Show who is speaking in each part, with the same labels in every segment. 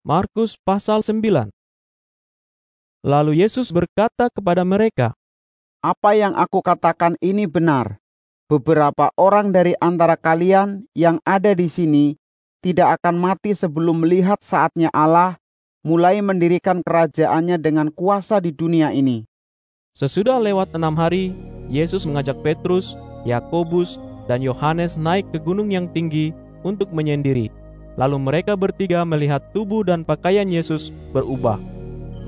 Speaker 1: Markus pasal 9 Lalu Yesus berkata kepada mereka,
Speaker 2: Apa yang aku katakan ini benar. Beberapa orang dari antara kalian yang ada di sini tidak akan mati sebelum melihat saatnya Allah mulai mendirikan kerajaannya dengan kuasa di dunia ini.
Speaker 1: Sesudah lewat enam hari, Yesus mengajak Petrus, Yakobus, dan Yohanes naik ke gunung yang tinggi untuk menyendiri. Lalu mereka bertiga melihat tubuh dan pakaian Yesus berubah.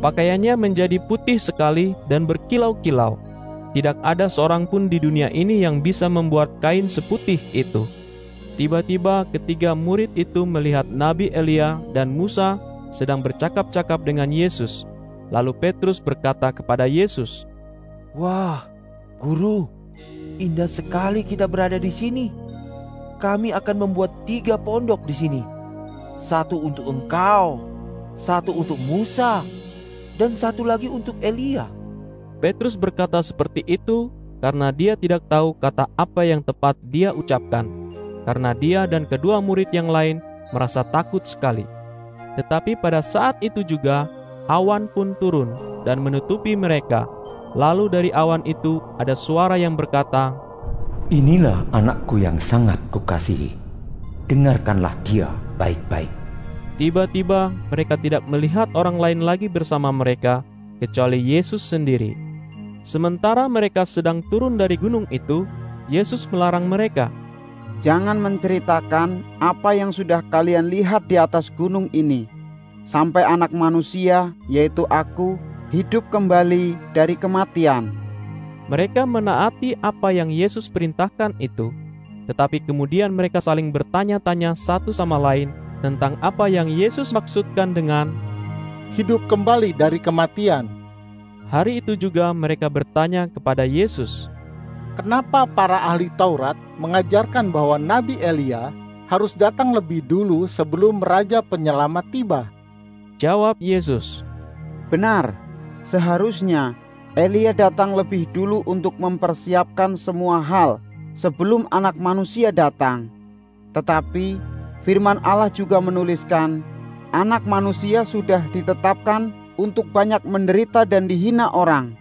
Speaker 1: Pakaiannya menjadi putih sekali dan berkilau-kilau. Tidak ada seorang pun di dunia ini yang bisa membuat kain seputih itu. Tiba-tiba ketiga murid itu melihat Nabi Elia dan Musa sedang bercakap-cakap dengan Yesus. Lalu Petrus berkata kepada Yesus,
Speaker 3: Wah, guru, indah sekali kita berada di sini. Kami akan membuat tiga pondok di sini. Satu untuk engkau, satu untuk Musa, dan satu lagi untuk Elia.
Speaker 1: Petrus berkata seperti itu karena dia tidak tahu kata apa yang tepat dia ucapkan. Karena dia dan kedua murid yang lain merasa takut sekali. Tetapi pada saat itu juga awan pun turun dan menutupi mereka. Lalu dari awan itu ada suara yang berkata,
Speaker 4: Inilah anakku yang sangat kukasihi. Dengarkanlah dia baik-baik.
Speaker 1: Tiba-tiba mereka tidak melihat orang lain lagi bersama mereka kecuali Yesus sendiri. Sementara mereka sedang turun dari gunung itu, Yesus melarang mereka,
Speaker 2: Jangan menceritakan apa yang sudah kalian lihat di atas gunung ini, sampai anak manusia, yaitu aku, hidup kembali dari kematian.
Speaker 1: Mereka menaati apa yang Yesus perintahkan itu, tetapi kemudian mereka saling bertanya-tanya satu sama lain tentang apa yang Yesus maksudkan dengan
Speaker 5: hidup kembali dari kematian.
Speaker 1: Hari itu juga mereka bertanya kepada Yesus,
Speaker 5: Kenapa para ahli Taurat mengajarkan bahwa Nabi Elia harus datang lebih dulu sebelum Raja Penyelamat tiba?
Speaker 1: Jawab Yesus,
Speaker 2: Benar, seharusnya Elia datang lebih dulu untuk mempersiapkan semua hal sebelum anak manusia datang. Tetapi firman Allah juga menuliskan, anak manusia sudah ditetapkan untuk banyak menderita dan dihina orang.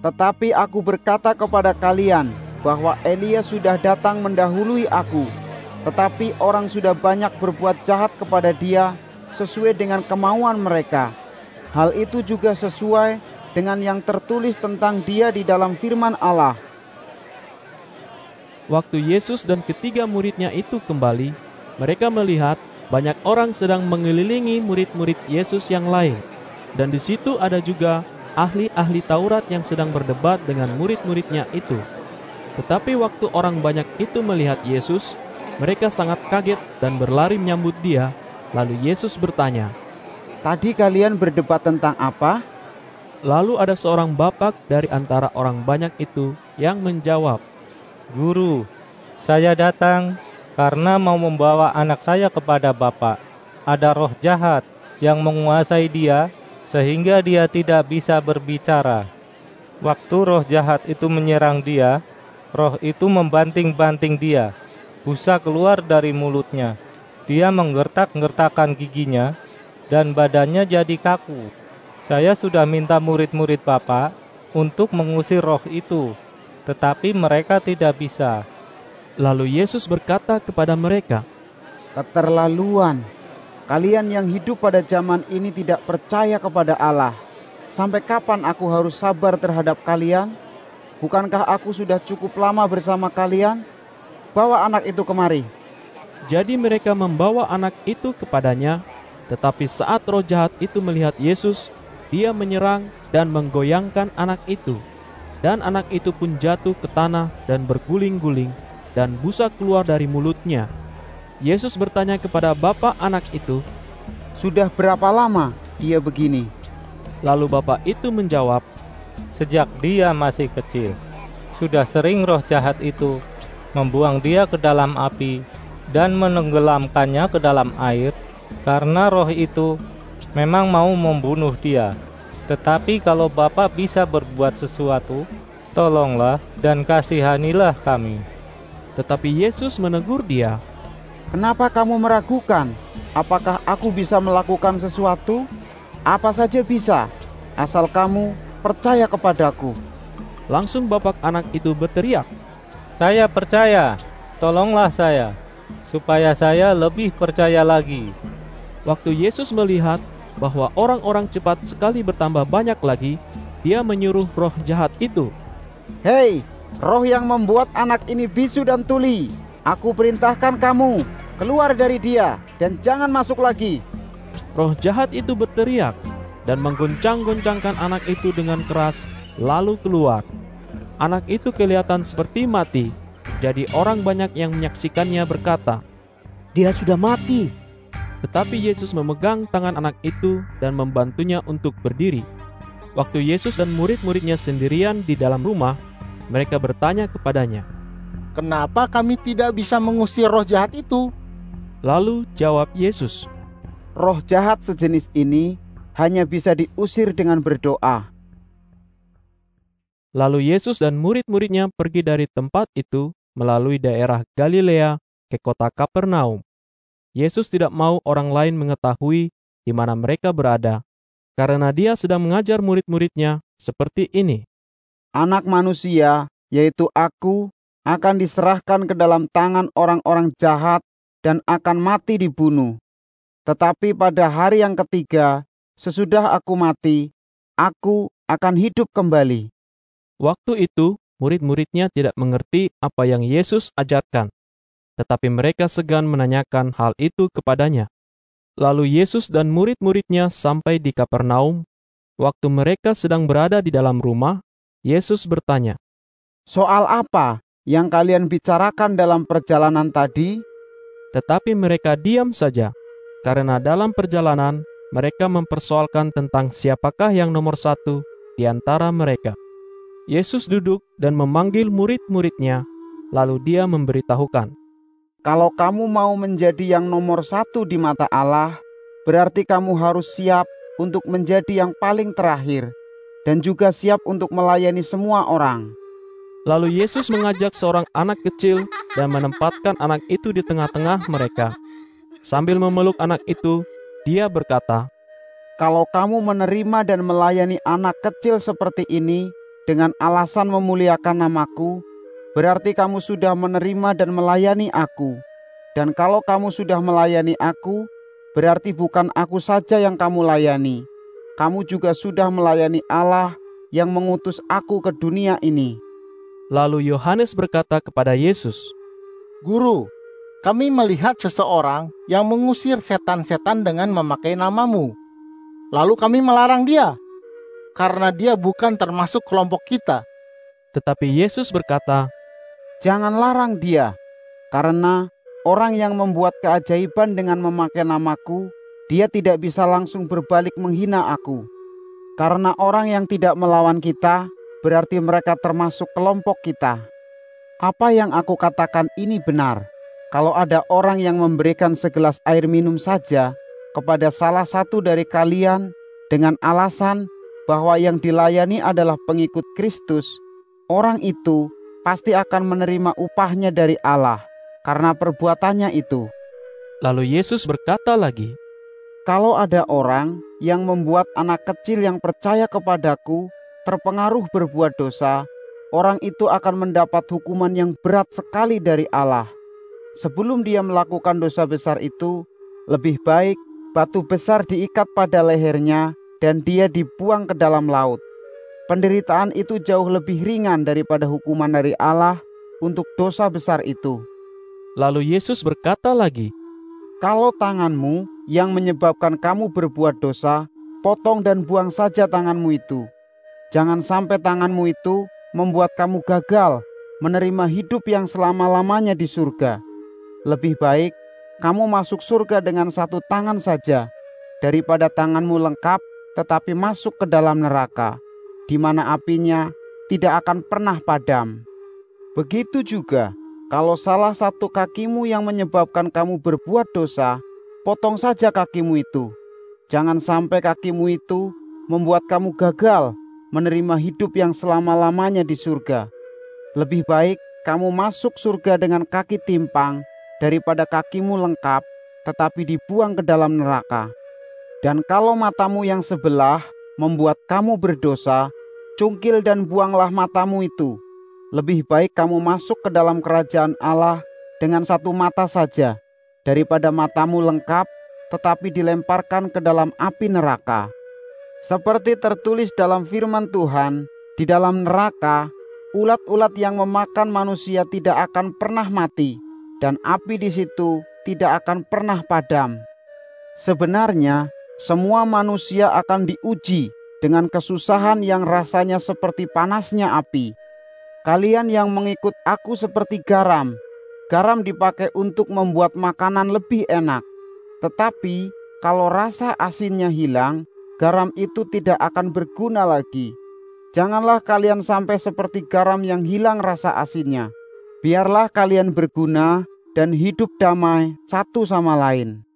Speaker 2: Tetapi aku berkata kepada kalian bahwa Elia sudah datang mendahului aku, tetapi orang sudah banyak berbuat jahat kepada dia sesuai dengan kemauan mereka. Hal itu juga sesuai dengan yang tertulis tentang dia di dalam firman Allah.
Speaker 1: Waktu Yesus dan ketiga muridnya itu kembali, mereka melihat banyak orang sedang mengelilingi murid-murid Yesus yang lain. Dan di situ ada juga ahli-ahli Taurat yang sedang berdebat dengan murid-muridnya itu. Tetapi waktu orang banyak itu melihat Yesus, mereka sangat kaget dan berlari menyambut dia. Lalu Yesus bertanya,
Speaker 2: Tadi kalian berdebat tentang apa?
Speaker 1: Lalu ada seorang bapak dari antara orang banyak itu yang menjawab,
Speaker 6: Guru, saya datang karena mau membawa anak saya kepada Bapak. Ada roh jahat yang menguasai dia sehingga dia tidak bisa berbicara. Waktu roh jahat itu menyerang dia, roh itu membanting-banting dia. Busa keluar dari mulutnya. Dia menggertak-gertakkan giginya dan badannya jadi kaku. Saya sudah minta murid-murid Bapak untuk mengusir roh itu, tetapi mereka tidak bisa.
Speaker 1: Lalu Yesus berkata kepada mereka,
Speaker 2: Keterlaluan. Kalian yang hidup pada zaman ini tidak percaya kepada Allah. Sampai kapan aku harus sabar terhadap kalian? Bukankah aku sudah cukup lama bersama kalian? Bawa anak itu kemari.
Speaker 1: Jadi mereka membawa anak itu kepadanya, tetapi saat roh jahat itu melihat Yesus, dia menyerang dan menggoyangkan anak itu. Dan anak itu pun jatuh ke tanah dan berguling-guling, dan busa keluar dari mulutnya. Yesus bertanya kepada bapak anak itu,
Speaker 2: Sudah berapa lama dia begini?
Speaker 1: lalu bapak itu menjawab,
Speaker 6: Sejak dia masih kecil, sudah sering roh jahat itu membuang dia ke dalam api dan menenggelamkannya ke dalam air, karena roh itu memang mau membunuh dia. Tetapi kalau Bapak bisa berbuat sesuatu, tolonglah dan kasihanilah kami.
Speaker 1: tetapi Yesus menegur dia.
Speaker 2: Kenapa kamu meragukan? apakah aku bisa melakukan sesuatu? Apa saja bisa, asal kamu percaya kepadaku.
Speaker 1: Langsung bapak anak itu berteriak,
Speaker 6: Saya percaya, tolonglah saya, supaya saya lebih percaya lagi.
Speaker 1: Waktu Yesus melihat bahwa orang-orang cepat sekali bertambah banyak lagi, dia menyuruh roh jahat itu,
Speaker 2: Hei, roh yang membuat anak ini bisu dan tuli, aku perintahkan kamu keluar dari dia dan jangan masuk lagi.
Speaker 1: Roh jahat itu berteriak dan menggoncang-goncangkan anak itu dengan keras, lalu keluar. Anak itu kelihatan seperti mati, jadi orang banyak yang menyaksikannya berkata,
Speaker 7: Dia sudah mati.
Speaker 1: Tetapi Yesus memegang tangan anak itu dan membantunya untuk berdiri. Waktu Yesus dan murid-muridnya sendirian di dalam rumah, mereka bertanya kepadanya.
Speaker 5: Kenapa kami tidak bisa mengusir roh jahat itu?
Speaker 1: Lalu jawab Yesus,
Speaker 2: Roh jahat sejenis ini hanya bisa diusir dengan berdoa.
Speaker 1: Lalu Yesus dan murid-muridnya pergi dari tempat itu melalui daerah Galilea ke kota Kapernaum. Yesus tidak mau orang lain mengetahui di mana mereka berada, karena dia sedang mengajar murid-muridnya seperti ini.
Speaker 2: Anak manusia, yaitu aku, akan diserahkan ke dalam tangan orang-orang jahat dan akan mati dibunuh. Tetapi pada hari yang ketiga, sesudah aku mati, aku akan hidup kembali.
Speaker 1: Waktu itu, murid-muridnya tidak mengerti apa yang Yesus ajarkan, tetapi mereka segan menanyakan hal itu kepadanya. Lalu Yesus dan murid-muridnya sampai di Kapernaum. Waktu mereka sedang berada di dalam rumah, Yesus bertanya,
Speaker 2: Soal apa yang kalian bicarakan dalam perjalanan tadi?
Speaker 1: tetapi mereka diam saja, karena dalam perjalanan mereka mempersoalkan tentang siapakah yang nomor satu di antara mereka. Yesus duduk dan memanggil murid-muridnya, lalu dia memberitahukan,
Speaker 2: Kalau kamu mau menjadi yang nomor satu di mata Allah, berarti kamu harus siap untuk menjadi yang paling terakhir dan juga siap untuk melayani semua orang.
Speaker 1: Lalu Yesus mengajak seorang anak kecil dan menempatkan anak itu di tengah-tengah mereka. Sambil memeluk anak itu, dia berkata,
Speaker 2: Kalau kamu menerima dan melayani anak kecil seperti ini dengan alasan memuliakan namaku, berarti kamu sudah menerima dan melayani aku. Dan kalau kamu sudah melayani aku, berarti bukan aku saja yang kamu layani. Kamu juga sudah melayani Allah yang mengutus aku ke dunia ini.
Speaker 1: Lalu Yohanes berkata kepada Yesus,
Speaker 5: Guru, kami melihat seseorang yang mengusir setan-setan dengan memakai namamu. Lalu kami melarang dia, karena dia bukan termasuk kelompok kita.
Speaker 1: Tetapi Yesus berkata,
Speaker 2: Jangan larang dia, karena orang yang membuat keajaiban dengan memakai namaku, dia tidak bisa langsung berbalik menghina aku. Karena orang yang tidak melawan kita, berarti mereka termasuk kelompok kita. Apa yang aku katakan ini benar. Kalau ada orang yang memberikan segelas air minum saja kepada salah satu dari kalian dengan alasan bahwa yang dilayani adalah pengikut Kristus, orang itu pasti akan menerima upahnya dari Allah karena perbuatannya itu.
Speaker 1: Lalu Yesus berkata lagi,
Speaker 2: Kalau ada orang yang membuat anak kecil yang percaya kepadaku terpengaruh berbuat dosa, orang itu akan mendapat hukuman yang berat sekali dari Allah. Sebelum dia melakukan dosa besar itu, lebih baik batu besar diikat pada lehernya dan dia dibuang ke dalam laut. Penderitaan itu jauh lebih ringan daripada hukuman dari Allah untuk dosa besar itu.
Speaker 1: Lalu Yesus berkata lagi,
Speaker 2: Kalau tanganmu yang menyebabkan kamu berbuat dosa, potong dan buang saja tanganmu itu. Jangan sampai tanganmu itu membuat kamu gagal menerima hidup yang selama-lamanya di surga. Lebih baik kamu masuk surga dengan satu tangan saja daripada tanganmu lengkap tetapi masuk ke dalam neraka, di mana apinya tidak akan pernah padam. Begitu juga kalau salah satu kakimu yang menyebabkan kamu berbuat dosa, potong saja kakimu itu. Jangan sampai kakimu itu membuat kamu gagal menerima hidup yang selama-lamanya di surga. Lebih baik kamu masuk surga dengan kaki timpang daripada kakimu lengkap tetapi dibuang ke dalam neraka. Dan kalau matamu yang sebelah membuat kamu berdosa, cungkil dan buanglah matamu itu. Lebih baik kamu masuk ke dalam kerajaan Allah dengan satu mata saja, daripada matamu lengkap tetapi dilemparkan ke dalam api neraka. Seperti tertulis dalam firman Tuhan, di dalam neraka, ulat-ulat yang memakan manusia tidak akan pernah mati, dan api di situ tidak akan pernah padam. Sebenarnya, semua manusia akan diuji dengan kesusahan yang rasanya seperti panasnya api. Kalian yang mengikut aku seperti garam, garam dipakai untuk membuat makanan lebih enak. Tetapi kalau rasa asinnya hilang, garam itu tidak akan berguna lagi. Janganlah kalian sampai seperti garam yang hilang rasa asinnya. Biarlah kalian berguna dan hidup damai satu sama lain.